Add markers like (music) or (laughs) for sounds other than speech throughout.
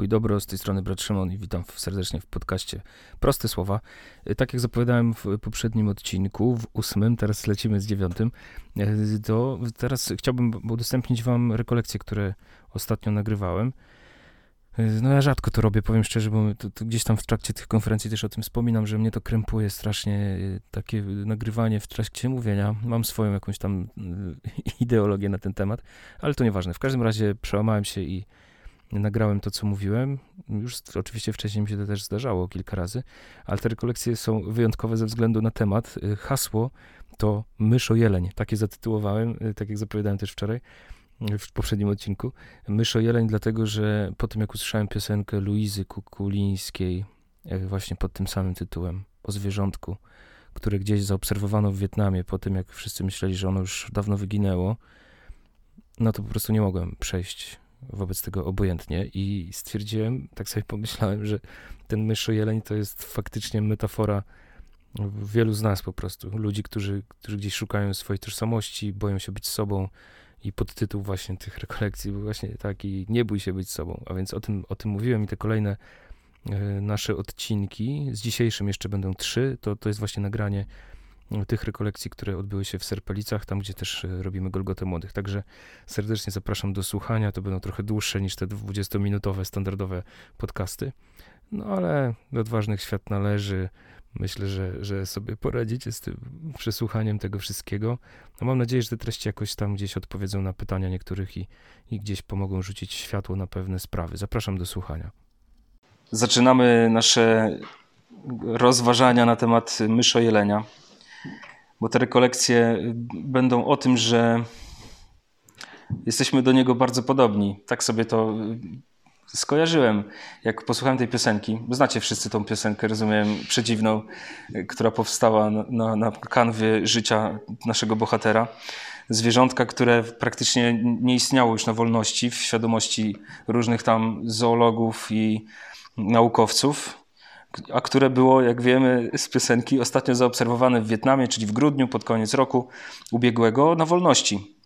Pokój dobro, z tej strony brat Szymon i witam serdecznie w podcaście Proste Słowa. Y, tak jak zapowiadałem w poprzednim odcinku, w ósmym, teraz lecimy z dziewiątym, y, to teraz chciałbym udostępnić wam rekolekcje, które ostatnio nagrywałem. Y, no ja rzadko to robię, powiem szczerze, bo to, to gdzieś tam w trakcie tych konferencji też o tym wspominam, że mnie to krępuje strasznie takie nagrywanie w trakcie mówienia. Mam swoją jakąś tam (laughs) ideologię na ten temat, ale to nieważne. W każdym razie przełamałem się i nagrałem to, co mówiłem. Już oczywiście wcześniej mi się to też zdarzało kilka razy, ale te rekolekcje są wyjątkowe ze względu na temat. Y, hasło to myszo jeleń. Takie zatytułowałem, y, tak jak zapowiadałem też wczoraj y, w poprzednim odcinku. Myszo jeleń, dlatego że po tym, jak usłyszałem piosenkę Luizy Kukulińskiej, właśnie pod tym samym tytułem, o zwierzątku, które gdzieś zaobserwowano w Wietnamie, po tym, jak wszyscy myśleli, że ono już dawno wyginęło, no to po prostu nie mogłem przejść wobec tego obojętnie i stwierdziłem, tak sobie pomyślałem, że ten myszo jeleń to jest faktycznie metafora wielu z nas po prostu, ludzi, którzy, którzy gdzieś szukają swojej tożsamości, boją się być sobą i podtytuł właśnie tych rekolekcji był właśnie taki, nie bój się być sobą, a więc o tym, o tym mówiłem i te kolejne e, nasze odcinki, z dzisiejszym jeszcze będą trzy, to, to jest właśnie nagranie tych rekolekcji, które odbyły się w Serpelicach, tam gdzie też e, robimy Golgotę Młodych. Także serdecznie zapraszam do słuchania. To będą trochę dłuższe niż te 20-minutowe standardowe podcasty. No ale do odważnych świat należy. Myślę, że, że sobie poradzicie z tym przesłuchaniem tego wszystkiego. No mam nadzieję, że te treści jakoś tam gdzieś odpowiedzą na pytania niektórych i, i gdzieś pomogą rzucić światło na pewne sprawy. Zapraszam do słuchania. Zaczynamy nasze rozważania na temat myszojelenia bo te rekolekcje będą o tym, że jesteśmy do niego bardzo podobni. Tak sobie to skojarzyłem, jak posłuchałem tej piosenki. Znacie wszyscy tą piosenkę, rozumiem, przedziwną, która powstała na, na kanwie życia naszego bohatera. Zwierzątka, które praktycznie nie istniało już na wolności w świadomości różnych tam zoologów i naukowców a które było, jak wiemy z piosenki, ostatnio zaobserwowane w Wietnamie, czyli w grudniu, pod koniec roku ubiegłego, na wolności.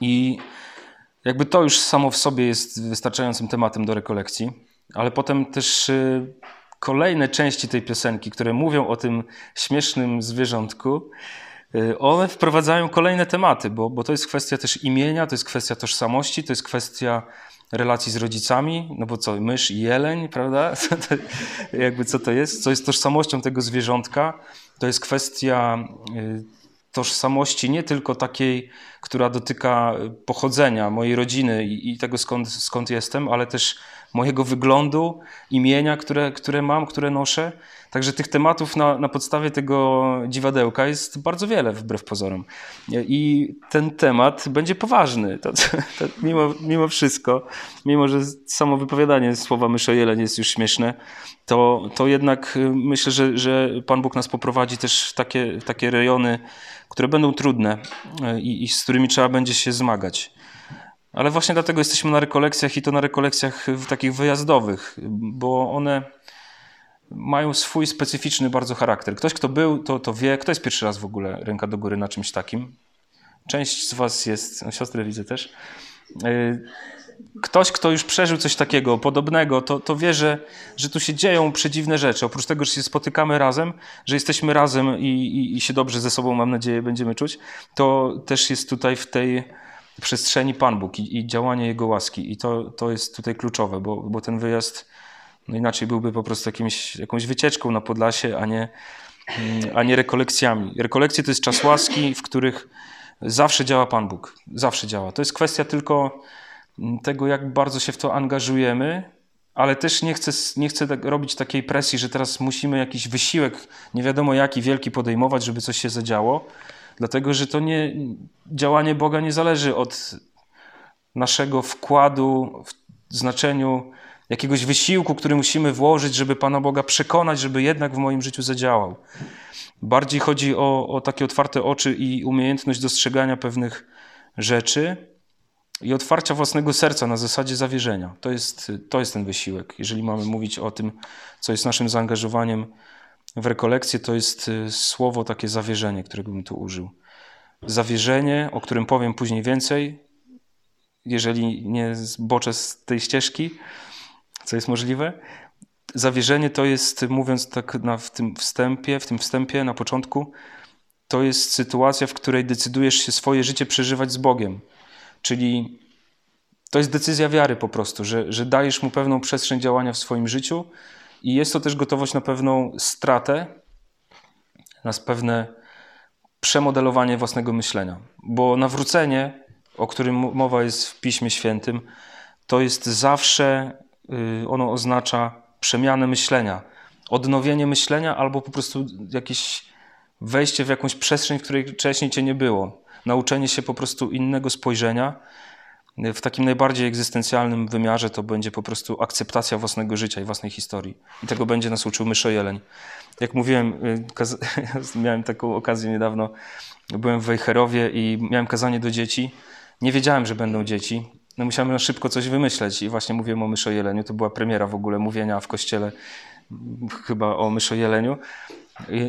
I jakby to już samo w sobie jest wystarczającym tematem do rekolekcji, ale potem też y, kolejne części tej piosenki, które mówią o tym śmiesznym zwierzątku, y, one wprowadzają kolejne tematy, bo, bo to jest kwestia też imienia, to jest kwestia tożsamości, to jest kwestia relacji z rodzicami, no bo co, mysz i jeleń, prawda? (laughs) jakby co to jest? Co jest tożsamością tego zwierzątka? To jest kwestia y, tożsamości nie tylko takiej, która dotyka pochodzenia mojej rodziny i, i tego skąd, skąd jestem, ale też mojego wyglądu, imienia, które, które mam, które noszę. Także tych tematów na, na podstawie tego dziwadełka jest bardzo wiele, wbrew pozorom. I ten temat będzie poważny. To, to, mimo, mimo wszystko, mimo że samo wypowiadanie słowa myszojeleń jest już śmieszne, to, to jednak myślę, że, że Pan Bóg nas poprowadzi też w takie, takie rejony, które będą trudne i, i z którymi trzeba będzie się zmagać. Ale właśnie dlatego jesteśmy na rekolekcjach i to na rekolekcjach takich wyjazdowych, bo one mają swój specyficzny bardzo charakter. Ktoś, kto był, to, to wie. Kto jest pierwszy raz w ogóle ręka do góry na czymś takim? Część z Was jest, no, siostrę widzę też. Y, ktoś, kto już przeżył coś takiego, podobnego, to, to wie, że, że tu się dzieją przedziwne rzeczy. Oprócz tego, że się spotykamy razem, że jesteśmy razem i, i, i się dobrze ze sobą, mam nadzieję, będziemy czuć, to też jest tutaj w tej przestrzeni Pan Bóg i, i działanie Jego łaski. I to, to jest tutaj kluczowe, bo, bo ten wyjazd no inaczej byłby po prostu jakimś, jakąś wycieczką na Podlasie, a nie, mm, a nie rekolekcjami. Rekolekcje to jest czas łaski, w których zawsze działa Pan Bóg. Zawsze działa. To jest kwestia tylko mm, tego, jak bardzo się w to angażujemy, ale też nie chcę, nie chcę tak robić takiej presji, że teraz musimy jakiś wysiłek, nie wiadomo jaki, wielki podejmować, żeby coś się zadziało, dlatego że to nie, działanie Boga nie zależy od naszego wkładu w znaczeniu jakiegoś wysiłku, który musimy włożyć, żeby Pana Boga przekonać, żeby jednak w moim życiu zadziałał. Bardziej chodzi o, o takie otwarte oczy i umiejętność dostrzegania pewnych rzeczy i otwarcia własnego serca na zasadzie zawierzenia. To jest, to jest ten wysiłek. Jeżeli mamy mówić o tym, co jest naszym zaangażowaniem w rekolekcję, to jest y, słowo takie zawierzenie, którego bym tu użył. Zawierzenie, o którym powiem później więcej, jeżeli nie zboczę z tej ścieżki, co jest możliwe. Zawierzenie to jest, mówiąc tak na, w tym wstępie, w tym wstępie na początku, to jest sytuacja, w której decydujesz się swoje życie przeżywać z Bogiem. Czyli to jest decyzja wiary po prostu, że, że dajesz mu pewną przestrzeń działania w swoim życiu i jest to też gotowość na pewną stratę, na pewne przemodelowanie własnego myślenia. Bo nawrócenie, o którym mowa jest w Piśmie Świętym, to jest zawsze, ono oznacza przemianę myślenia, odnowienie myślenia albo po prostu jakieś wejście w jakąś przestrzeń, w której wcześniej cię nie było. Nauczenie się po prostu innego spojrzenia. W takim najbardziej egzystencjalnym wymiarze to będzie po prostu akceptacja własnego życia i własnej historii. I tego będzie nas uczył Myszojeleń. Jak mówiłem, y, (laughs) miałem taką okazję niedawno, byłem w Wejherowie i miałem kazanie do dzieci. Nie wiedziałem, że będą dzieci. No musiałem szybko coś wymyśleć i właśnie mówiłem o myszojeleniu. To była premiera w ogóle mówienia w kościele chyba o myszojeleniu.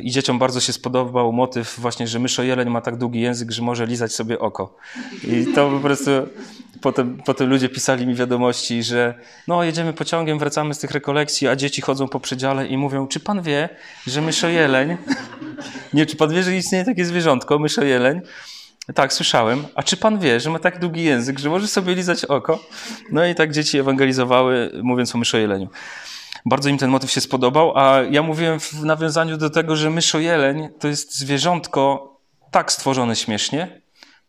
I dzieciom bardzo się spodobał motyw właśnie, że myszojeleń ma tak długi język, że może lizać sobie oko. I to po prostu potem, potem ludzie pisali mi wiadomości, że no jedziemy pociągiem, wracamy z tych rekolekcji, a dzieci chodzą po przedziale i mówią, czy pan wie, że myszojeleń, (laughs) nie, czy pan wie, że istnieje takie zwierzątko, myszojeleń, tak, słyszałem. A czy pan wie, że ma tak długi język, że może sobie lizać oko? No i tak dzieci ewangelizowały, mówiąc o myszojeleniu. Bardzo im ten motyw się spodobał, a ja mówiłem w nawiązaniu do tego, że myszojeleń to jest zwierzątko tak stworzone śmiesznie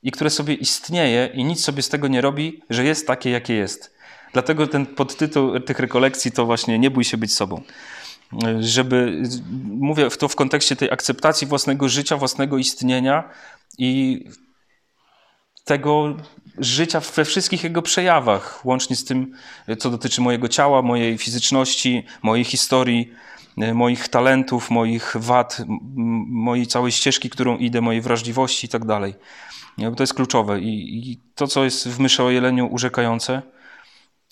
i które sobie istnieje i nic sobie z tego nie robi, że jest takie, jakie jest. Dlatego ten podtytuł tych rekolekcji to właśnie nie bój się być sobą. Żeby, mówię to w kontekście tej akceptacji własnego życia, własnego istnienia i tego życia we wszystkich jego przejawach, łącznie z tym, co dotyczy mojego ciała, mojej fizyczności, mojej historii, moich talentów, moich wad, mojej całej ścieżki, którą idę, mojej wrażliwości i tak dalej. To jest kluczowe. I, I, to, co jest w myszy o jeleniu urzekające,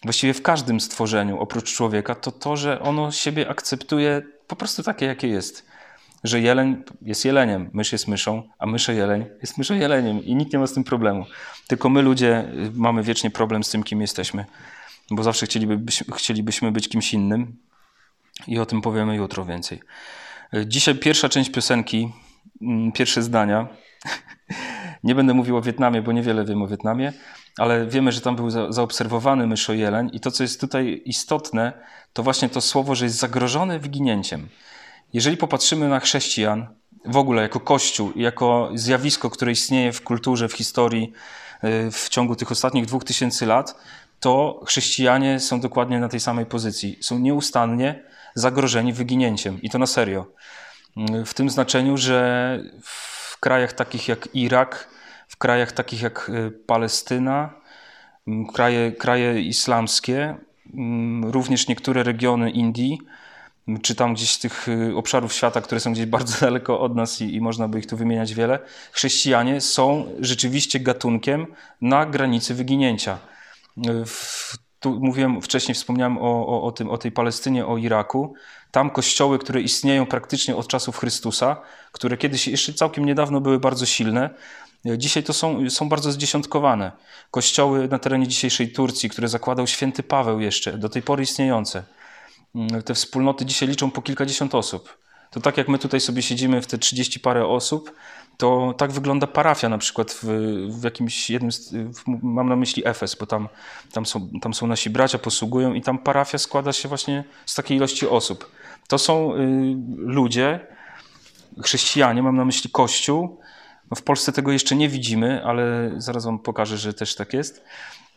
właściwie w każdym stworzeniu, oprócz człowieka, to to, że ono siebie akceptuje po prostu takie, jakie jest że jeleń jest jeleniem, mysz jest myszą, a mysze jeleń jest mysze jeleniem i nikt nie ma z tym problemu. Tylko my ludzie y, mamy wiecznie problem z tym, kim jesteśmy, bo zawsze chcieliby, chcielibyśmy być kimś innym i o tym powiemy jutro więcej. Y, dzisiaj pierwsza część piosenki, mm, pierwsze zdania. (laughs) Nie będę mówił o Wietnamie, bo niewiele wiem o Wietnamie, ale wiemy, że tam był zaobserwowany myszojeleń i to, co jest tutaj istotne, to właśnie to słowo, że jest zagrożony wyginięciem. Jeżeli popatrzymy na chrześcijan, w ogóle jako Kościół, jako zjawisko, które istnieje w kulturze, w historii y, w ciągu tych ostatnich dwóch tysięcy lat, to chrześcijanie są dokładnie na tej samej pozycji. Są nieustannie zagrożeni wyginięciem i to na serio. Y, w tym znaczeniu, że w krajach takich jak Irak, w krajach takich jak y, Palestyna, kraje, kraje islamskie, również niektóre regiony Indii, czy tam gdzieś tych y, obszarów świata, które są gdzieś (laughs) bardzo daleko od nas i, i, można by ich tu wymieniać wiele, chrześcijanie są rzeczywiście gatunkiem na granicy wyginięcia. Y, w, tu mówiłem wcześniej, wspomniałem o, o, o, tym, o tej Palestynie, o Iraku. Tam kościoły, które istnieją praktycznie od czasów Chrystusa, które kiedyś jeszcze całkiem niedawno były bardzo silne, y, dzisiaj to są, są bardzo zdziesiątkowane. Kościoły na terenie dzisiejszej Turcji, które zakładał święty Paweł jeszcze, do tej pory istniejące te wspólnoty dzisiaj liczą po kilkadziesiąt osób. To tak jak my tutaj sobie siedzimy w te trzydzieści parę osób, to tak wygląda parafia na przykład w, w jakimś jednym, w, mam na myśli Efes, bo tam, tam, są, tam są nasi bracia, posługują i tam parafia składa się właśnie z takiej ilości osób. To są y, ludzie, chrześcijanie, mam na myśli Kościół. No w Polsce tego jeszcze nie widzimy, ale zaraz wam pokażę, że też tak jest.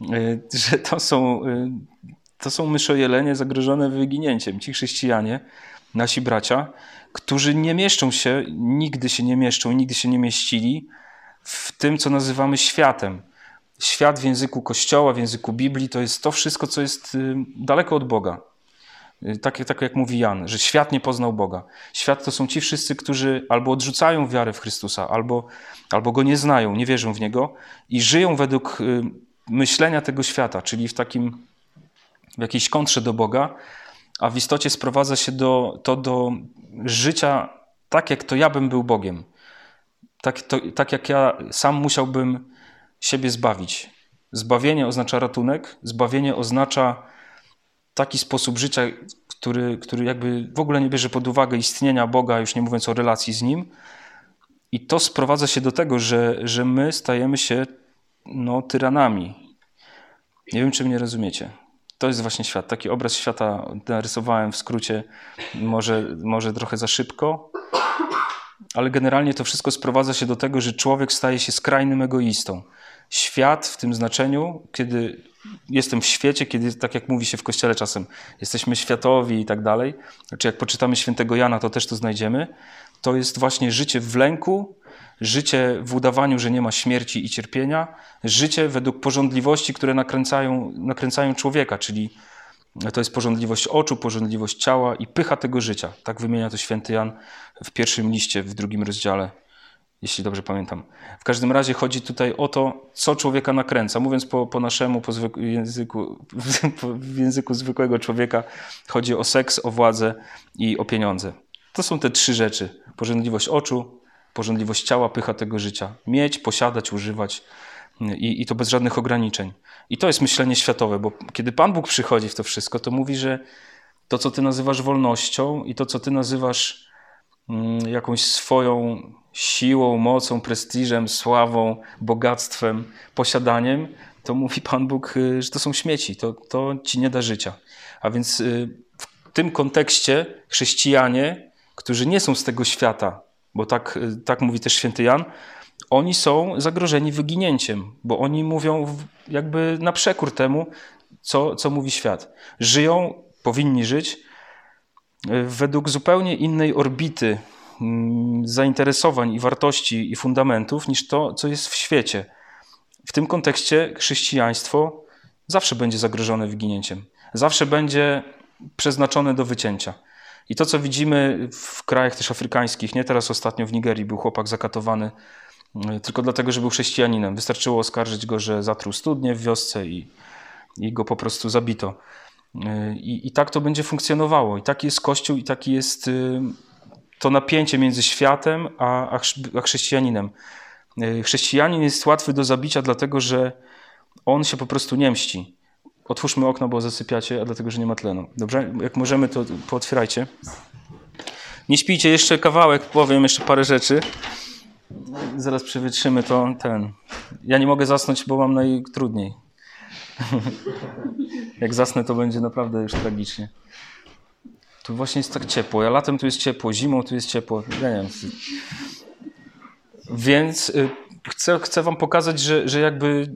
Y, (laughs) że to są y, to są myszojelenie zagrożone wyginięciem. Ci chrześcijanie, nasi bracia, którzy nie mieszczą się, nigdy się nie mieszczą, nigdy się nie mieścili w tym, co nazywamy światem. Świat w języku Kościoła, w języku Biblii to jest to wszystko, co jest y, daleko od Boga. Y, tak, tak jak mówi Jan, że świat nie poznał Boga. Świat to są ci wszyscy, którzy albo odrzucają wiarę w Chrystusa, albo, albo go nie znają, nie wierzą w niego i żyją według y, myślenia tego świata, czyli w takim w jakiejś kontrze do Boga, a w istocie sprowadza się do, to do życia tak, jak to ja bym był Bogiem. Tak, to, tak jak ja sam musiałbym siebie zbawić. Zbawienie oznacza ratunek, zbawienie oznacza taki sposób życia, który, który jakby w ogóle nie bierze pod uwagę istnienia Boga, już nie mówiąc o relacji z Nim. I to sprowadza się do tego, że, że my stajemy się no, tyranami. Nie wiem, czy mnie rozumiecie. To jest właśnie świat. Taki obraz świata narysowałem w skrócie, może, może trochę za szybko, ale generalnie to wszystko sprowadza się do tego, że człowiek staje się skrajnym egoistą. Świat w tym znaczeniu, kiedy jestem w świecie, kiedy, tak jak mówi się w kościele czasem, jesteśmy światowi i tak dalej, znaczy jak poczytamy świętego Jana, to też to znajdziemy, to jest właśnie życie w lęku, życie w udawaniu, że nie ma śmierci i cierpienia, życie według porządliwości, które nakręcają, nakręcają człowieka, czyli to jest porządliwość oczu, porządliwość ciała i pycha tego życia. Tak wymienia to święty Jan w pierwszym liście, w drugim rozdziale, jeśli dobrze pamiętam. W każdym razie chodzi tutaj o to, co człowieka nakręca. Mówiąc po, po naszemu, po języku, (laughs) w języku zwykłego człowieka, chodzi o seks, o władzę i o pieniądze. To są te trzy rzeczy. Porządliwość oczu, porządliwość ciała, pycha tego życia. Mieć, posiadać, używać i, i to bez żadnych ograniczeń. I to jest myślenie światowe, bo kiedy Pan Bóg przychodzi w to wszystko, to mówi, że to, co ty nazywasz wolnością i to, co ty nazywasz mm, jakąś swoją siłą, mocą, prestiżem, sławą, bogactwem, posiadaniem, to mówi Pan Bóg, y, że to są śmieci, to, to ci nie da życia. A więc y, w tym kontekście chrześcijanie, którzy nie są z tego świata, bo tak, y, tak mówi też święty Jan, oni są zagrożeni wyginięciem, bo oni mówią jakby na przekór temu, co, co mówi świat. Żyją, powinni żyć e, według zupełnie innej orbity mm, zainteresowań i wartości i fundamentów niż to, co jest w świecie. W tym kontekście chrześcijaństwo zawsze będzie zagrożone wyginięciem. Zawsze będzie przeznaczone do wycięcia. I to, co widzimy w krajach też afrykańskich, nie teraz ostatnio w Nigerii był chłopak zakatowany E, tylko dlatego, że był chrześcijaninem. Wystarczyło oskarżyć go, że zatruł studnie w wiosce i, i go po prostu zabito. E, I, I tak to będzie funkcjonowało. I taki jest Kościół, i taki jest y, to napięcie między światem a, a chrześcijaninem. E, chrześcijanin jest łatwy do zabicia, dlatego że on się po prostu nie mści. Otwórzmy okno, bo zasypiacie, a dlatego, że nie ma tlenu. Dobrze? Jak możemy, to pootwierajcie. Nie śpijcie, jeszcze kawałek, powiem jeszcze parę rzeczy zaraz przewietrzymy to ten. Ja nie mogę zasnąć, bo mam najtrudniej. (laughs) Jak zasnę, to będzie naprawdę już tragicznie. Tu właśnie jest tak ciepło. Ja latem tu jest ciepło, zimą tu jest ciepło. Ja nie wiem. Więc y, chcę, chcę wam pokazać, że, że jakby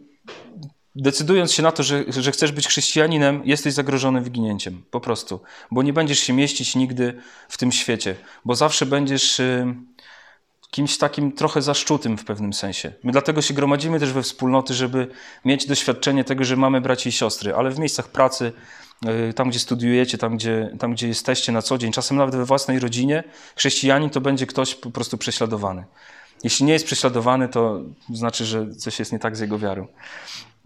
decydując się na to, że, że chcesz być chrześcijaninem, jesteś zagrożony wyginięciem. Po prostu. Bo nie będziesz się mieścić nigdy w tym świecie. Bo zawsze będziesz y, kimś takim trochę zaszczutym w pewnym sensie. My dlatego się gromadzimy też we wspólnoty, żeby mieć doświadczenie tego, że mamy braci i siostry, ale w miejscach pracy, y, tam gdzie studiujecie, tam gdzie, tam gdzie jesteście na co dzień, czasem nawet we własnej rodzinie, chrześcijanin to będzie ktoś po prostu prześladowany. Jeśli nie jest prześladowany, to znaczy, że coś jest nie tak z jego wiarą.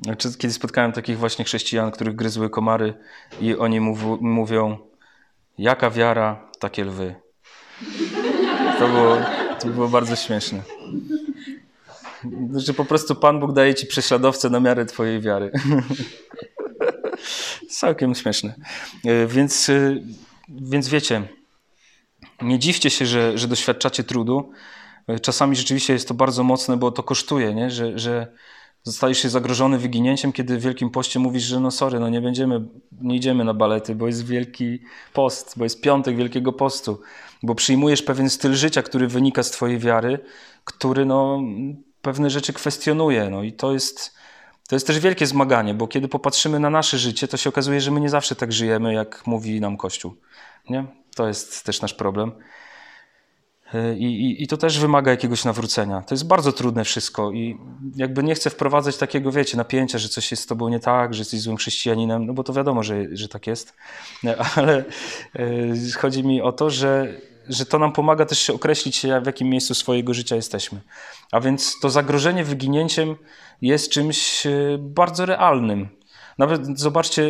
Znaczy, kiedy spotkałem takich właśnie chrześcijan, których gryzły komary i oni mów, mówią, jaka wiara, takie lwy. To było, to było bardzo śmieszne. Że po prostu Pan Bóg daje ci prześladowcę na miarę twojej wiary. (laughs) Całkiem śmieszne. E, więc, e, więc wiecie, nie dziwcie się, że, że doświadczacie trudu. E, czasami rzeczywiście jest to bardzo mocne, bo to kosztuje, nie? Że, że zostajesz się zagrożony wyginięciem, kiedy w Wielkim Poście mówisz, że no sorry, no nie będziemy, nie idziemy na balety, bo jest Wielki Post, bo jest piątek Wielkiego Postu bo przyjmujesz pewien styl życia, który wynika z Twojej wiary, który no, pewne rzeczy kwestionuje. No i to jest, to jest też wielkie zmaganie, bo kiedy popatrzymy na nasze życie, to się okazuje, że my nie zawsze tak żyjemy, jak mówi nam Kościół. Nie? To jest też nasz problem. I, i, I, to też wymaga jakiegoś nawrócenia. To jest bardzo trudne wszystko i jakby nie chcę wprowadzać takiego, wiecie, napięcia, że coś jest z tobą nie tak, że jesteś złym chrześcijaninem, no bo to wiadomo, że, że tak jest, ale e, chodzi mi o to, że, że to nam pomaga też się określić, w jakim miejscu swojego życia jesteśmy. A więc to zagrożenie wyginięciem jest czymś e, bardzo realnym. Nawet zobaczcie,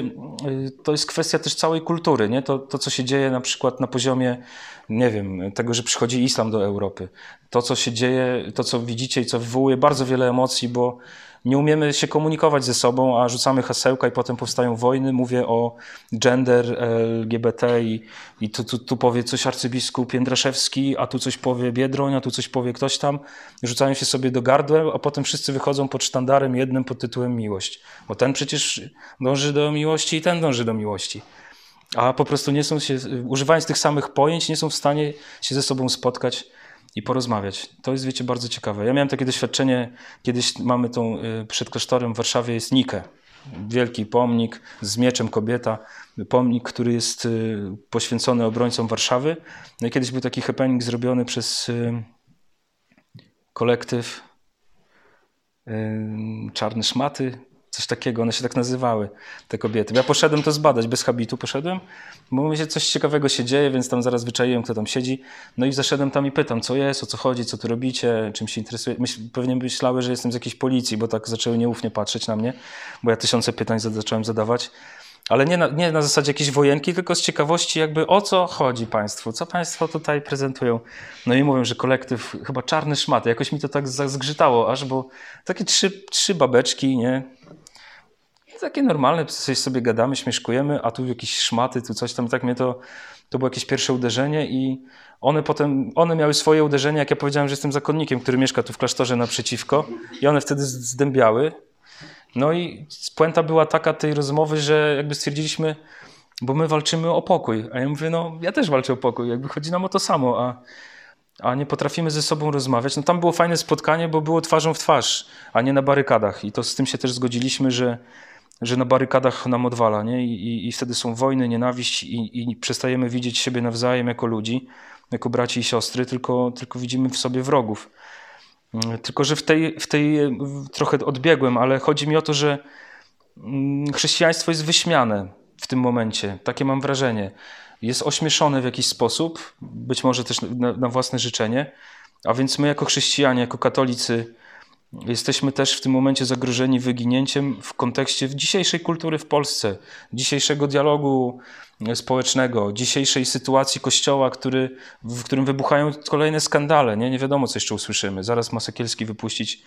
y, to jest kwestia też całej kultury, nie? To, to, co się dzieje na przykład na poziomie, nie wiem, tego, że przychodzi islam do Europy. To, co się dzieje, to, co widzicie i co wywołuje bardzo wiele emocji, bo nie umiemy się komunikować ze sobą, a rzucamy hasełka i potem powstają wojny. Mówię o gender, LGBT i, i tu, tu, tu powie coś arcybiskup Jędraszewski, a tu coś powie Biedroń, a tu coś powie ktoś tam. Rzucają się sobie do gardła, a potem wszyscy wychodzą pod sztandarem jednym pod tytułem miłość. Bo ten przecież dąży do miłości i ten dąży do miłości a po prostu nie są się, używając tych samych pojęć, nie są w stanie się ze sobą spotkać i porozmawiać. To jest, wiecie, bardzo ciekawe. Ja miałem takie doświadczenie, kiedyś mamy tą, y, przed klasztorem w Warszawie jest Nikę, wielki pomnik z mieczem kobieta, pomnik, który jest y, poświęcony obrońcom Warszawy. No i kiedyś był taki happening zrobiony przez y, kolektyw Czarne Szmaty, Coś takiego, one się tak nazywały, te kobiety. Ja poszedłem to zbadać, bez habitu poszedłem, bo mi się coś ciekawego się dzieje, więc tam zaraz wyczaiłem, kto tam siedzi. No i zaszedłem tam i pytam, co jest, o co chodzi, co tu robicie, czym się interesuje. Myśl, pewnie myślały, że jestem z jakiejś policji, bo tak zaczęły nieufnie patrzeć na mnie, bo ja tysiące pytań zacząłem zadawać. Ale nie na, nie na zasadzie jakiejś wojenki, tylko z ciekawości jakby o co chodzi Państwu, co Państwo tutaj prezentują. No i mówią, że kolektyw chyba czarny szmaty, jakoś mi to tak zgrzytało aż, bo takie trzy, trzy babeczki, nie, takie normalne, coś sobie gadamy, śmieszkujemy, a tu jakieś szmaty, tu coś tam, tak mnie to, to było jakieś pierwsze uderzenie i one potem, one miały swoje uderzenie, jak ja powiedziałem, że jestem zakonnikiem, który mieszka tu w klasztorze naprzeciwko i one wtedy zdębiały. No i puenta była taka tej rozmowy, że jakby stwierdziliśmy, bo my walczymy o pokój, a ja mówię, no ja też walczę o pokój, jakby chodzi nam o to samo, a a nie potrafimy ze sobą rozmawiać. No tam było fajne spotkanie, bo było twarzą w twarz, a nie na barykadach. I to z tym się też zgodziliśmy, że że na barykadach nam odwala, nie? I, i, wtedy są wojny, nienawiść i, i przestajemy widzieć siebie nawzajem jako ludzi, jako braci i siostry, tylko, tylko widzimy w sobie wrogów. Mm, tylko, że w tej, w tej trochę odbiegłem, ale chodzi mi o to, że mm, chrześcijaństwo jest wyśmiane w tym momencie. Takie mam wrażenie. Jest ośmieszone w jakiś sposób, być może też na, na własne życzenie. A więc my, jako chrześcijanie, jako katolicy, Jesteśmy też w tym momencie zagrożeni wyginięciem w kontekście dzisiejszej kultury w Polsce, dzisiejszego dialogu społecznego, dzisiejszej sytuacji kościoła, który, w którym wybuchają kolejne skandale. Nie, nie wiadomo, co jeszcze usłyszymy. Zaraz ma Sekielski wypuścić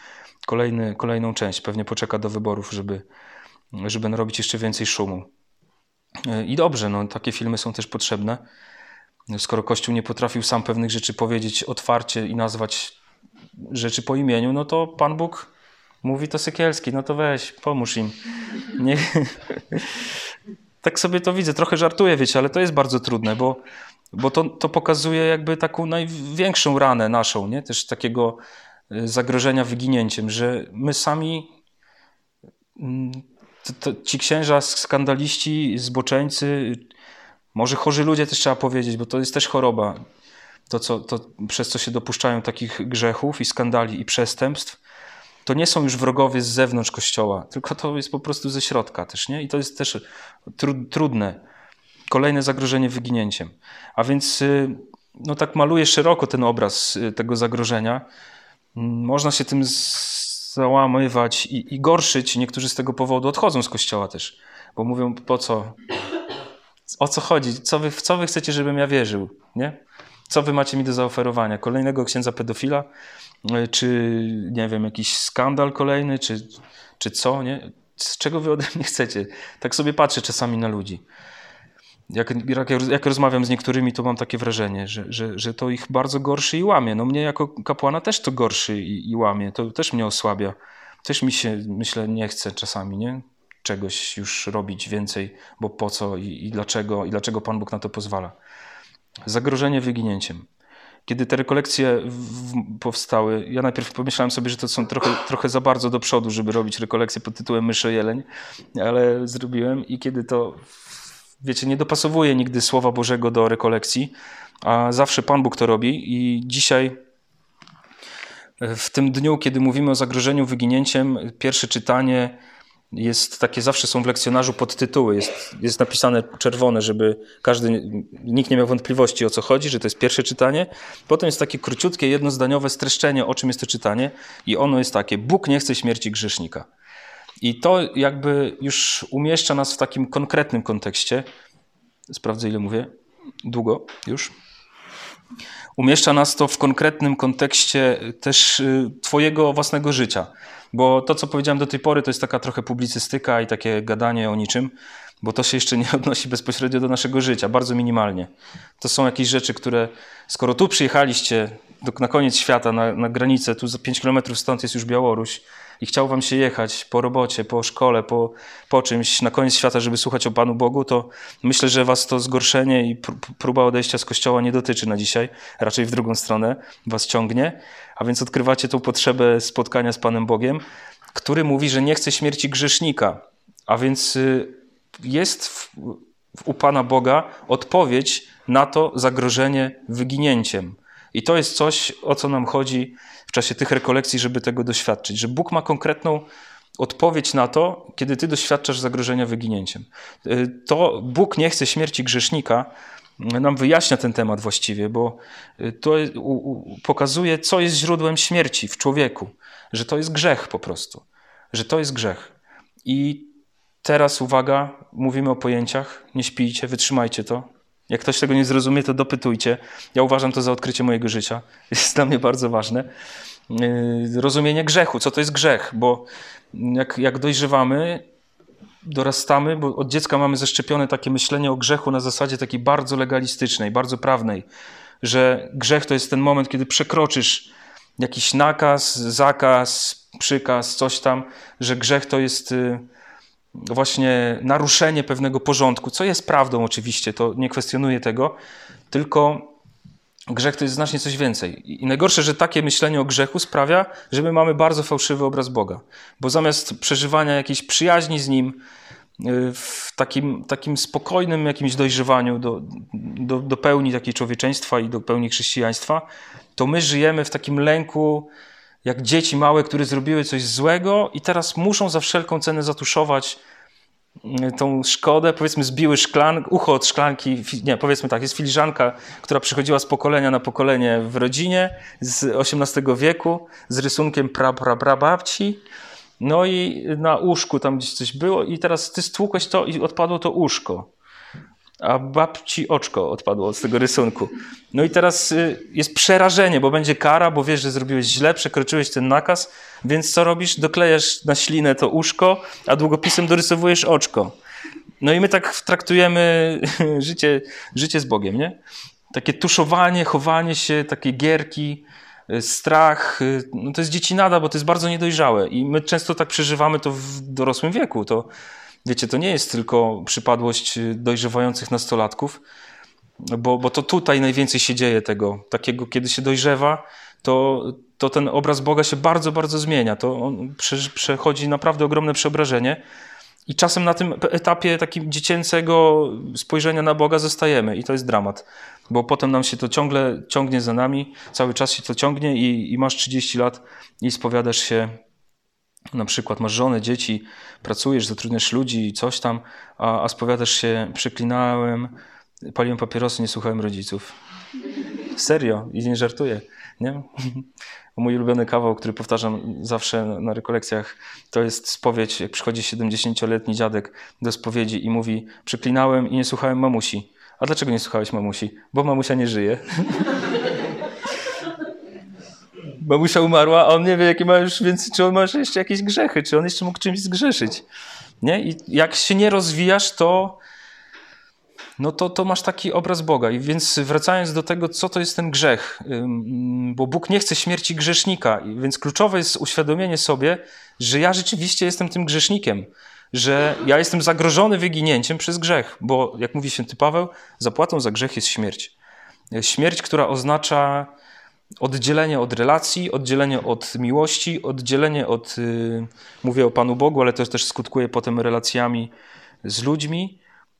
kolejny, kolejną część. Pewnie poczeka do wyborów, żeby, żeby narobić jeszcze więcej szumu. I dobrze, no, takie filmy są też potrzebne. Skoro Kościół nie potrafił sam pewnych rzeczy powiedzieć otwarcie i nazwać rzeczy po imieniu, no to Pan Bóg mówi to Sykielski, no to weź, pomóż im. Nie... (laughs) tak sobie to widzę, trochę żartuję, wiecie, ale to jest bardzo trudne, bo, bo to, to pokazuje jakby taką największą ranę naszą, nie? też takiego y, zagrożenia wyginięciem, że my sami, mm, to, to ci księża, skandaliści, zboczeńcy, może chorzy ludzie też trzeba powiedzieć, bo to jest też choroba to, co, to przez co się dopuszczają takich grzechów i skandali i przestępstw, to nie są już wrogowie z zewnątrz kościoła, tylko to jest po prostu ze środka też, nie? I to jest też trudne. Kolejne zagrożenie wyginięciem. A więc, y, no tak maluję szeroko ten obraz y, tego zagrożenia. Można się tym załamywać i, i gorszyć. Niektórzy z tego powodu odchodzą z kościoła też, bo mówią, po co? O co chodzi? Co wy, w co wy chcecie, żebym ja wierzył? Nie? Co wy macie mi do zaoferowania? Kolejnego księdza pedofila? E, czy, nie wiem, jakiś skandal kolejny? Czy, czy co? Nie? Z czego wy ode mnie chcecie? Tak sobie patrzę czasami na ludzi. Jak, jak, jak rozmawiam z niektórymi, to mam takie wrażenie, że, że, że to ich bardzo gorszy i łamie. No mnie jako kapłana też to gorszy i, i łamie. To też mnie osłabia. Też mi się, myślę, nie chce czasami, nie? Czegoś już robić więcej, bo po co i, i dlaczego, i dlaczego Pan Bóg na to pozwala. Zagrożenie wyginięciem. Kiedy te rekolekcje powstały, ja najpierw pomyślałem sobie, że to są trochę, trochę za bardzo do przodu, żeby robić rekolekcję pod tytułem Myszy Jeleń, ale zrobiłem i kiedy to, wiecie, nie dopasowuję nigdy Słowa Bożego do rekolekcji, a zawsze Pan Bóg to robi i dzisiaj w tym dniu, kiedy mówimy o zagrożeniu wyginięciem, pierwsze czytanie jest takie, zawsze są w lekcjonarzu podtytuły, jest, jest napisane czerwone, żeby każdy, nikt nie miał wątpliwości o co chodzi, że to jest pierwsze czytanie. Potem jest takie króciutkie, jednozdaniowe streszczenie, o czym jest to czytanie i ono jest takie, Bóg nie chce śmierci grzesznika. I to jakby już umieszcza nas w takim konkretnym kontekście. Sprawdzę ile mówię. Długo już. Umieszcza nas to w konkretnym kontekście też y, Twojego własnego życia. Bo to, co powiedziałem do tej pory, to jest taka trochę publicystyka i takie gadanie o niczym, bo to się jeszcze nie (laughs) odnosi bezpośrednio do naszego życia, bardzo minimalnie. To są jakieś rzeczy, które, skoro tu przyjechaliście na koniec świata, na, na granicę, tu za 5 kilometrów stąd jest już Białoruś, i chciał wam się jechać po robocie, po szkole, po, po czymś na koniec świata, żeby słuchać o Panu Bogu, to myślę, że was to zgorszenie i próba odejścia z Kościoła nie dotyczy na dzisiaj. Raczej w drugą stronę was ciągnie. A więc odkrywacie tą potrzebę spotkania z Panem Bogiem, który mówi, że nie chce śmierci grzesznika. A więc y, jest w, u Pana Boga odpowiedź na to zagrożenie wyginięciem. I to jest coś, o co nam chodzi w czasie tych rekolekcji, żeby tego doświadczyć, że Bóg ma konkretną odpowiedź na to, kiedy ty doświadczasz zagrożenia wyginięciem. Y, to Bóg nie chce śmierci grzesznika, nam wyjaśnia ten temat właściwie, bo y, to pokazuje, co jest źródłem śmierci w człowieku, że to jest grzech po prostu, że to jest grzech. I teraz uwaga, mówimy o pojęciach, nie śpijcie, wytrzymajcie to, jak ktoś tego nie zrozumie, to dopytujcie. Ja uważam to za odkrycie mojego życia. (laughs) Jest dla mnie bardzo ważne. Yy, rozumienie grzechu, co to jest grzech, bo jak, jak dojrzewamy, dorastamy, bo od dziecka mamy zaszczepione takie myślenie o grzechu na zasadzie takiej bardzo legalistycznej, bardzo prawnej, że grzech to jest ten moment, kiedy przekroczysz jakiś nakaz, zakaz, przykaz, coś tam, że grzech to jest yy, właśnie naruszenie pewnego porządku, co jest prawdą oczywiście, to nie kwestionuję tego, tylko grzech to jest znacznie coś więcej. I najgorsze, że takie myślenie o grzechu sprawia, że my mamy bardzo fałszywy obraz Boga, bo zamiast przeżywania jakiejś przyjaźni z Nim, y, w takim, takim spokojnym jakimś dojrzewaniu do, do, do pełni takiej człowieczeństwa i do pełni chrześcijaństwa, to my żyjemy w takim lęku, jak dzieci małe, które zrobiły coś złego i teraz muszą za wszelką cenę zatuszować mm, tą szkodę, powiedzmy zbiły szklan, ucho od szklanki, nie, powiedzmy tak, jest filiżanka, która przychodziła z pokolenia na pokolenie w rodzinie z XVIII wieku z rysunkiem pra, pra, pra babci, no i na łóżku tam gdzieś coś było i teraz ty stłukłeś to i odpadło to łóżko a babci oczko odpadło z tego rysunku. No i teraz y, jest przerażenie, bo będzie kara, bo wiesz, że zrobiłeś źle, przekroczyłeś ten nakaz, więc co robisz? Doklejasz na ślinę to uszko, a długopisem dorysowujesz oczko. No i my tak traktujemy (laughs) życie, życie z Bogiem, nie? Takie tuszowanie, chowanie się, takie gierki, y, strach, y, no to jest dziecinada, bo to jest bardzo niedojrzałe i my często tak przeżywamy to w dorosłym wieku. To Wiecie, to nie jest tylko przypadłość dojrzewających nastolatków, bo, bo to tutaj najwięcej się dzieje tego, takiego, kiedy się dojrzewa, to, to ten obraz Boga się bardzo, bardzo zmienia. To on przechodzi naprawdę ogromne przeobrażenie. I czasem na tym etapie takim dziecięcego spojrzenia na Boga zostajemy i to jest dramat, bo potem nam się to ciągle ciągnie za nami, cały czas się to ciągnie i, i masz 30 lat i spowiadasz się na przykład masz żonę, dzieci, pracujesz, zatrudniasz ludzi i coś tam, a, a spowiadasz się, przeklinałem, paliłem papierosy, nie słuchałem rodziców. Serio i nie żartuję. Nie? (laughs) Mój ulubiony kawał, który powtarzam zawsze na rekolekcjach, to jest spowiedź, jak przychodzi 70-letni dziadek do spowiedzi i mówi przeklinałem i nie słuchałem mamusi. A dlaczego nie słuchałeś mamusi? Bo mamusia nie żyje. (laughs) mamusia umarła, a on nie wie, jakie ma już, więc czy on ma jeszcze jakieś grzechy, czy on jeszcze mógł czymś zgrzeszyć. Nie? I jak się nie rozwijasz, to, no to, to masz taki obraz Boga. I więc wracając do tego, co to jest ten grzech, bo Bóg nie chce śmierci grzesznika, więc kluczowe jest uświadomienie sobie, że ja rzeczywiście jestem tym grzesznikiem, że ja jestem zagrożony wyginięciem przez grzech, bo jak mówi święty Paweł, zapłatą za grzech jest śmierć. Śmierć, która oznacza oddzielenie od relacji, oddzielenie od miłości, oddzielenie od, yy, mówię o Panu Bogu, ale to też skutkuje potem relacjami z ludźmi,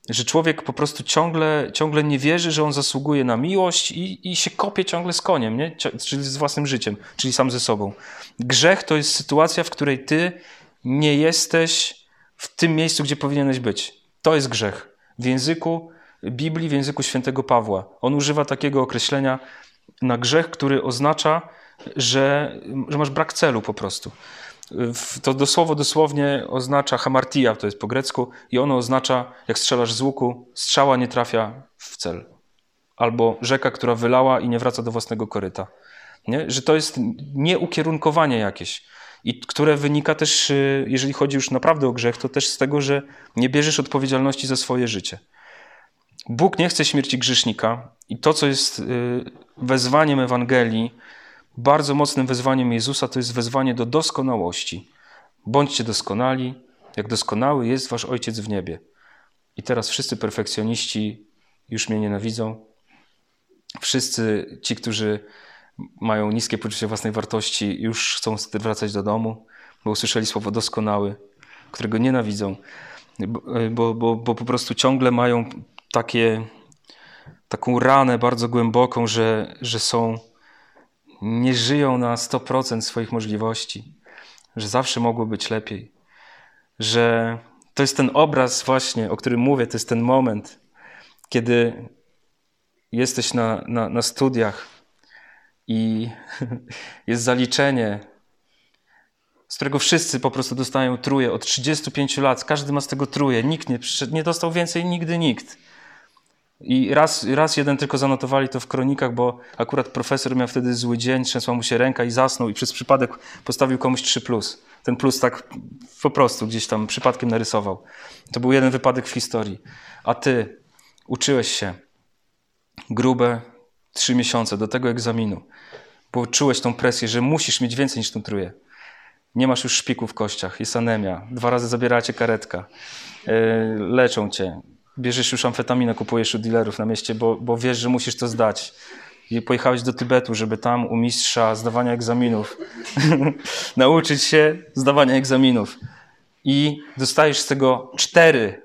że człowiek po prostu ciągle, ciągle nie wierzy, że on zasługuje na miłość i, i się kopie ciągle z koniem, nie? czyli z własnym życiem, czyli sam ze sobą. Grzech to jest sytuacja, w której ty nie jesteś w tym miejscu, gdzie powinieneś być. To jest grzech. W języku Biblii, w języku świętego Pawła. On używa takiego określenia na grzech, który oznacza, że, że masz brak celu po prostu. To dosłowo dosłownie oznacza hamartia, to jest po grecku, i ono oznacza, jak strzelasz z łuku, strzała nie trafia w cel. albo rzeka, która wylała i nie wraca do własnego koryta. Nie? Że to jest nieukierunkowanie jakieś. I które wynika też, y, jeżeli chodzi już naprawdę o grzech, to też z tego, że nie bierzesz odpowiedzialności za swoje życie. Bóg nie chce śmierci grzesznika i to, co jest y, wezwaniem Ewangelii, bardzo mocnym wezwaniem Jezusa, to jest wezwanie do doskonałości. Bądźcie doskonali, jak doskonały jest wasz Ojciec w niebie. I teraz wszyscy perfekcjoniści już mnie nienawidzą. Wszyscy ci, którzy mają niskie poczucie własnej wartości, już chcą wracać do domu, bo usłyszeli słowo doskonały, którego nienawidzą, bo, bo, bo po prostu ciągle mają takie, taką ranę bardzo głęboką, że, że są, nie żyją na 100% swoich możliwości, że zawsze mogło być lepiej, że to jest ten obraz właśnie, o którym mówię, to jest ten moment, kiedy jesteś na, na, na studiach i (laughs) jest zaliczenie, z którego wszyscy po prostu dostają truje od 35 lat. Każdy ma z tego truje. Nikt nie, nie dostał więcej, nigdy nikt. I raz, raz jeden tylko zanotowali to w kronikach, bo akurat profesor miał wtedy zły dzień, trzęsła mu się ręka i zasnął i przez przypadek postawił komuś 3+. Plus. Ten plus tak po prostu gdzieś tam przypadkiem narysował. To był jeden wypadek w historii. A ty uczyłeś się grube trzy miesiące do tego egzaminu, bo czułeś tą presję, że musisz mieć więcej niż tą truje. Nie masz już szpiku w kościach, jest anemia, dwa razy zabiera cię karetka, yy, leczą cię, bierzesz już amfetaminę, kupujesz u dealerów na mieście, bo, bo wiesz, że musisz to zdać. I pojechałeś do Tybetu, żeby tam u mistrza zdawania egzaminów (laughs) nauczyć się zdawania egzaminów. I dostajesz z tego cztery.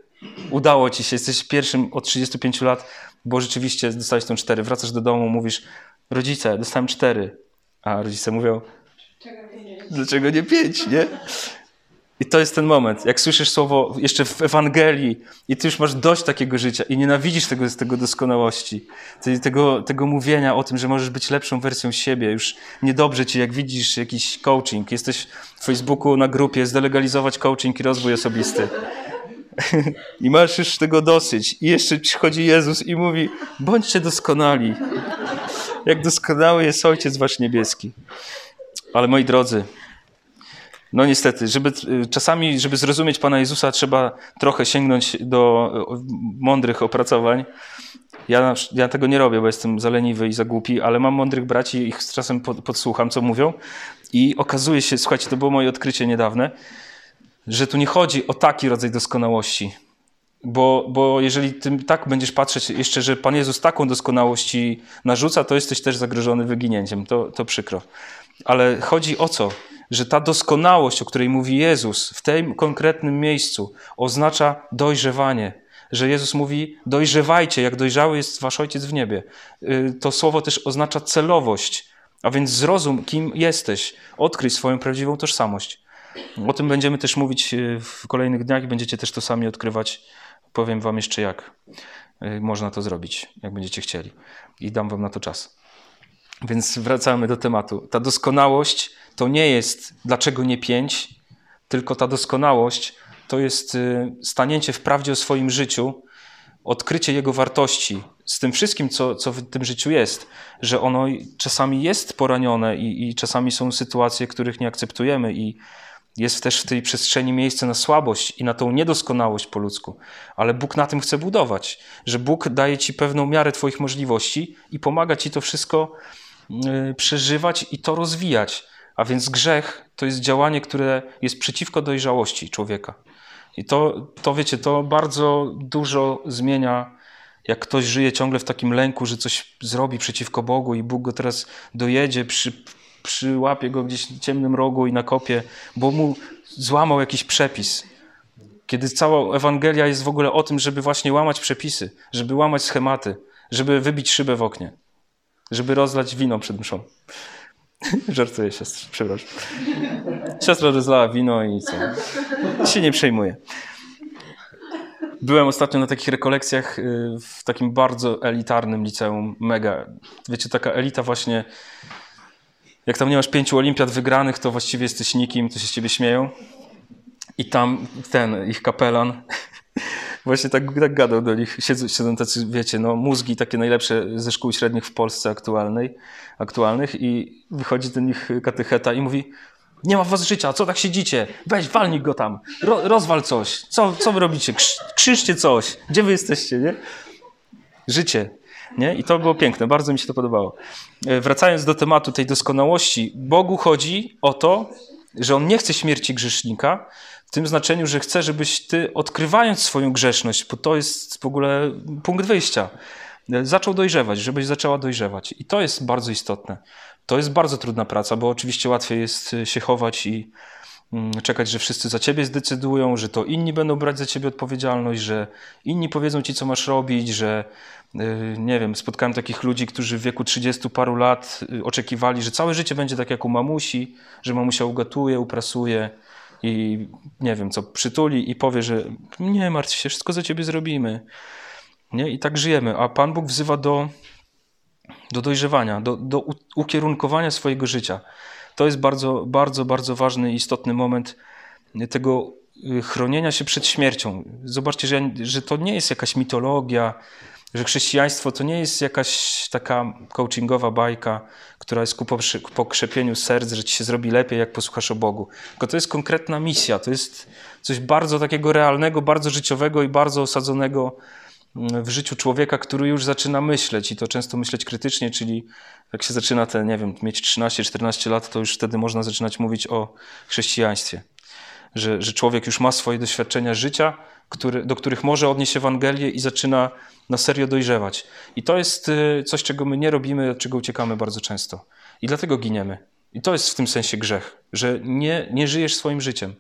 Udało ci się, jesteś pierwszym od 35 lat, bo rzeczywiście dostałeś tą cztery. Wracasz do domu, mówisz, rodzice, dostałem cztery. A rodzice mówią, dlaczego nie pięć, nie? I to jest ten moment, jak słyszysz słowo jeszcze w Ewangelii i ty już masz dość takiego życia i nienawidzisz tego, tego doskonałości, tego, tego mówienia o tym, że możesz być lepszą wersją siebie. Już niedobrze ci, jak widzisz jakiś coaching, jesteś w Facebooku na grupie, zdelegalizować coaching i rozwój osobisty. (laughs) I masz już tego dosyć. I jeszcze przychodzi Jezus i mówi, bądźcie doskonali. Jak doskonały jest Ojciec Wasz Niebieski. Ale moi drodzy, no niestety, żeby, czasami, żeby zrozumieć Pana Jezusa, trzeba trochę sięgnąć do mądrych opracowań. Ja, ja tego nie robię, bo jestem za leniwy i za głupi, ale mam mądrych braci i ich czasem podsłucham, co mówią. I okazuje się, słuchajcie, to było moje odkrycie niedawne, że tu nie chodzi o taki rodzaj doskonałości. Bo, bo jeżeli ty tak będziesz patrzeć jeszcze, że Pan Jezus taką doskonałość narzuca, to jesteś też zagrożony wyginięciem. To, to przykro. Ale chodzi o co? Że ta doskonałość, o której mówi Jezus w tym konkretnym miejscu, oznacza dojrzewanie. Że Jezus mówi: dojrzewajcie, jak dojrzały jest wasz ojciec w niebie. Y, to słowo też oznacza celowość. A więc zrozum, kim jesteś, odkryj swoją prawdziwą tożsamość. O tym będziemy też mówić y, w kolejnych dniach i będziecie też to sami odkrywać. Powiem Wam jeszcze, jak y, można to zrobić, jak będziecie chcieli. I dam Wam na to czas. Więc wracamy do tematu. Ta doskonałość to nie jest dlaczego nie pięć, tylko ta doskonałość to jest y, stanięcie w prawdzie o swoim życiu, odkrycie jego wartości z tym wszystkim, co, co w tym życiu jest, że ono czasami jest poranione i, i czasami są sytuacje, których nie akceptujemy i jest też w tej przestrzeni miejsce na słabość i na tą niedoskonałość po ludzku, ale Bóg na tym chce budować, że Bóg daje ci pewną miarę Twoich możliwości i pomaga ci to wszystko przeżywać i to rozwijać. A więc grzech to jest działanie, które jest przeciwko dojrzałości człowieka. I to, to wiecie, to bardzo dużo zmienia, jak ktoś żyje ciągle w takim lęku, że coś zrobi przeciwko Bogu i Bóg go teraz dojedzie, przy, przyłapie go gdzieś w ciemnym rogu i nakopie, bo mu złamał jakiś przepis. Kiedy cała Ewangelia jest w ogóle o tym, żeby właśnie łamać przepisy, żeby łamać schematy, żeby wybić szybę w oknie żeby rozlać wino przed mszą. (laughs) Żartuję siostrze, przepraszam. Siostra rozlała wino i co? Się nie przejmuje. Byłem ostatnio na takich rekolekcjach y, w takim bardzo elitarnym liceum, mega. Wiecie, taka elita właśnie, jak tam nie masz pięciu olimpiad wygranych, to właściwie jesteś nikim, to się z ciebie śmieją. I tam ten, ich kapelan (laughs) właśnie tak, tak gadał do nich. Siedzą, siedzą tacy, wiecie, no, mózgi takie najlepsze ze szkół średnich w Polsce aktualnej, aktualnych i wychodzi do nich katecheta i mówi nie ma w was życia, co tak siedzicie? Weź, walnij go tam, Ro, rozwal coś. Co, co wy robicie? Krzyżcie coś. Gdzie wy jesteście, nie? Życie. Nie? I to było piękne, bardzo mi się to podobało. E, wracając do tematu tej doskonałości, Bogu chodzi o to, że On nie chce śmierci grzesznika, w tym znaczeniu, że chce, żebyś ty, odkrywając swoją grzeszność, bo to jest w ogóle punkt wyjścia, zaczął dojrzewać, żebyś zaczęła dojrzewać. I to jest bardzo istotne. To jest bardzo trudna praca, bo oczywiście łatwiej jest się chować i czekać, że wszyscy za ciebie zdecydują, że to inni będą brać za ciebie odpowiedzialność, że inni powiedzą ci, co masz robić, że Y, nie wiem, spotkałem takich ludzi, którzy w wieku 30 paru lat y, oczekiwali, że całe życie będzie tak jak u mamusi, że mamusia ugatuje, uprasuje i nie wiem, co przytuli i powie, że nie martw się, wszystko za ciebie zrobimy. Nie? I tak żyjemy. A Pan Bóg wzywa do, do dojrzewania, do, do ukierunkowania swojego życia. To jest bardzo, bardzo, bardzo ważny i istotny moment tego y, chronienia się przed śmiercią. Zobaczcie, że, że to nie jest jakaś mitologia, że chrześcijaństwo to nie jest jakaś taka coachingowa bajka, która jest ku pokrzepieniu serc, że ci się zrobi lepiej, jak posłuchasz o Bogu. Tylko to jest konkretna misja, to jest coś bardzo takiego realnego, bardzo życiowego i bardzo osadzonego w życiu człowieka, który już zaczyna myśleć i to często myśleć krytycznie, czyli jak się zaczyna te, nie wiem, mieć 13-14 lat, to już wtedy można zaczynać mówić o chrześcijaństwie. Że, że człowiek już ma swoje doświadczenia życia, który, do których może odnieść Ewangelię i zaczyna na serio dojrzewać. I to jest y, coś, czego my nie robimy, od czego uciekamy bardzo często. I dlatego giniemy. I to jest w tym sensie grzech, że nie, nie żyjesz swoim życiem.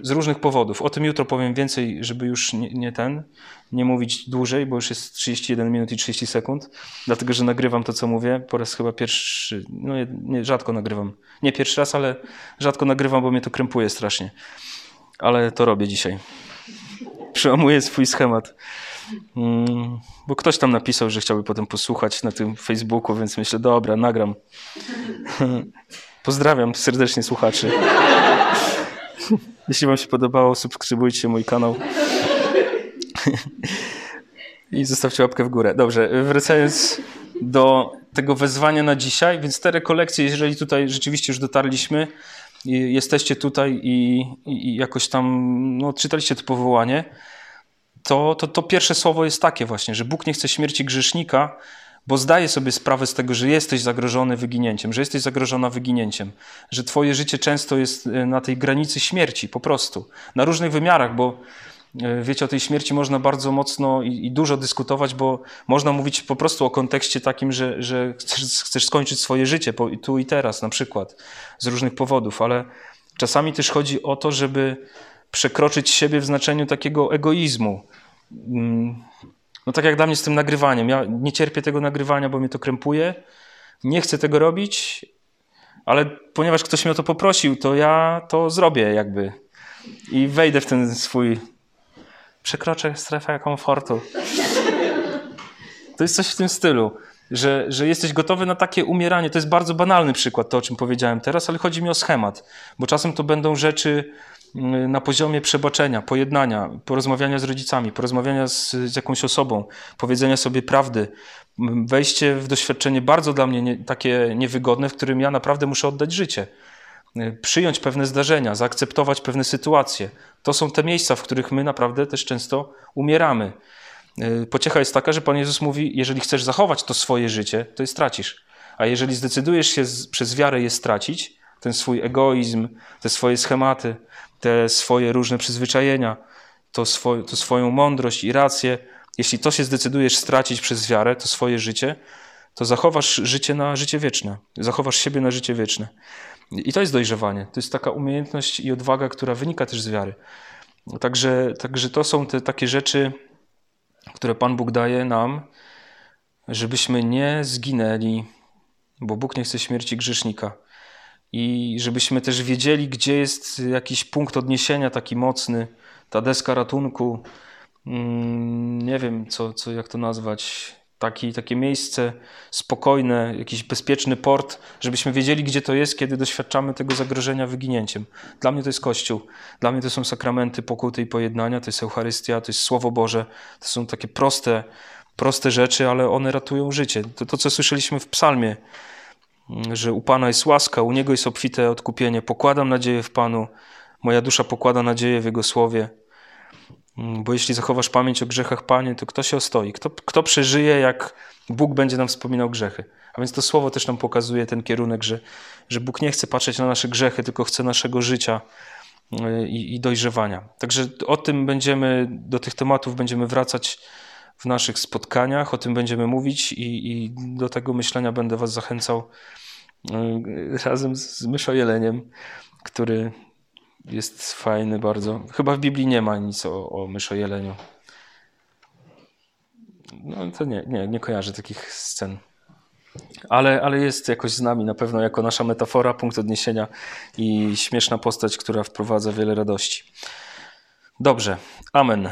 Z różnych powodów. O tym jutro powiem więcej, żeby już nie, nie, ten, nie mówić dłużej, bo już jest 31 minut i 30 sekund, dlatego że nagrywam to, co mówię. Po raz chyba pierwszy, no nie, rzadko nagrywam. Nie pierwszy raz, ale rzadko nagrywam, bo mnie to krępuje strasznie. Ale to robię dzisiaj przełamuję swój schemat. Mm, bo ktoś tam napisał, że chciałby potem posłuchać na tym Facebooku, więc myślę, dobra, nagram. (laughs) Pozdrawiam serdecznie słuchaczy. (laughs) Jeśli Wam się podobało, subskrybujcie mój kanał. I zostawcie łapkę w górę. Dobrze, wracając do tego wezwania na dzisiaj, więc te rekolekcje, jeżeli tutaj rzeczywiście już dotarliśmy, jesteście tutaj i, i jakoś tam no, czytaliście to powołanie, to, to, to pierwsze słowo jest takie właśnie, że Bóg nie chce śmierci grzesznika, bo zdaje sobie sprawę z tego, że jesteś zagrożony wyginięciem, że jesteś zagrożona wyginięciem, że twoje życie często jest e, na tej granicy śmierci po prostu, na różnych wymiarach, bo e, wiecie, o tej śmierci można bardzo mocno i, i dużo dyskutować, bo można mówić po prostu o kontekście takim, że, że chcesz, chcesz skończyć swoje życie po, tu i teraz na przykład, z różnych powodów, ale czasami też chodzi o to, żeby przekroczyć siebie w znaczeniu takiego egoizmu. No tak jak dla mnie z tym nagrywaniem. Ja nie cierpię tego nagrywania, bo mnie to krępuje. Nie chcę tego robić, ale ponieważ ktoś mnie o to poprosił, to ja to zrobię jakby. I wejdę w ten swój... Przekroczę strefę komfortu. To jest coś w tym stylu, że, że jesteś gotowy na takie umieranie. To jest bardzo banalny przykład, to o czym powiedziałem teraz, ale chodzi mi o schemat, bo czasem to będą rzeczy na poziomie przebaczenia, pojednania, porozmawiania z rodzicami, porozmawiania z, z jakąś osobą, powiedzenia sobie prawdy, wejście w doświadczenie bardzo dla mnie nie, takie niewygodne, w którym ja naprawdę muszę oddać życie. Y, przyjąć pewne zdarzenia, zaakceptować pewne sytuacje. To są te miejsca, w których my naprawdę też często umieramy. Y, pociecha jest taka, że Pan Jezus mówi: Jeżeli chcesz zachować to swoje życie, to je stracisz. A jeżeli zdecydujesz się z, przez wiarę je stracić, ten swój egoizm, te swoje schematy, te swoje różne przyzwyczajenia, to, swo, to swoją mądrość i rację, jeśli to się zdecydujesz stracić przez wiarę, to swoje życie, to zachowasz życie na życie wieczne. Zachowasz siebie na życie wieczne. I to jest dojrzewanie. To jest taka umiejętność i odwaga, która wynika też z wiary. Także, także to są te takie rzeczy, które Pan Bóg daje nam, żebyśmy nie zginęli, bo Bóg nie chce śmierci grzesznika i żebyśmy też wiedzieli, gdzie jest jakiś punkt odniesienia taki mocny, ta deska ratunku, mm, nie wiem, co, co, jak to nazwać, taki, takie miejsce spokojne, jakiś bezpieczny port, żebyśmy wiedzieli, gdzie to jest, kiedy doświadczamy tego zagrożenia wyginięciem. Dla mnie to jest Kościół, dla mnie to są sakramenty pokuty i pojednania, to jest Eucharystia, to jest Słowo Boże, to są takie proste, proste rzeczy, ale one ratują życie. To, to co słyszeliśmy w psalmie, że u Pana jest łaska, u Niego jest obfite odkupienie. Pokładam nadzieję w Panu, moja dusza pokłada nadzieję w Jego Słowie. Bo jeśli zachowasz pamięć o grzechach, Panie, to kto się ostoi? Kto, kto przeżyje, jak Bóg będzie nam wspominał grzechy? A więc to słowo też nam pokazuje ten kierunek, że, że Bóg nie chce patrzeć na nasze grzechy, tylko chce naszego życia y, i, i dojrzewania. Także o tym będziemy, do tych tematów będziemy wracać w naszych spotkaniach, o tym będziemy mówić i, i do tego myślenia będę Was zachęcał y, razem z Myszo Jeleniem, który jest fajny bardzo. Chyba w Biblii nie ma nic o, o myszojeleniu. No to nie, nie, nie kojarzę takich scen. Ale, ale jest jakoś z nami na pewno jako nasza metafora, punkt odniesienia i śmieszna postać, która wprowadza wiele radości. Dobrze, amen.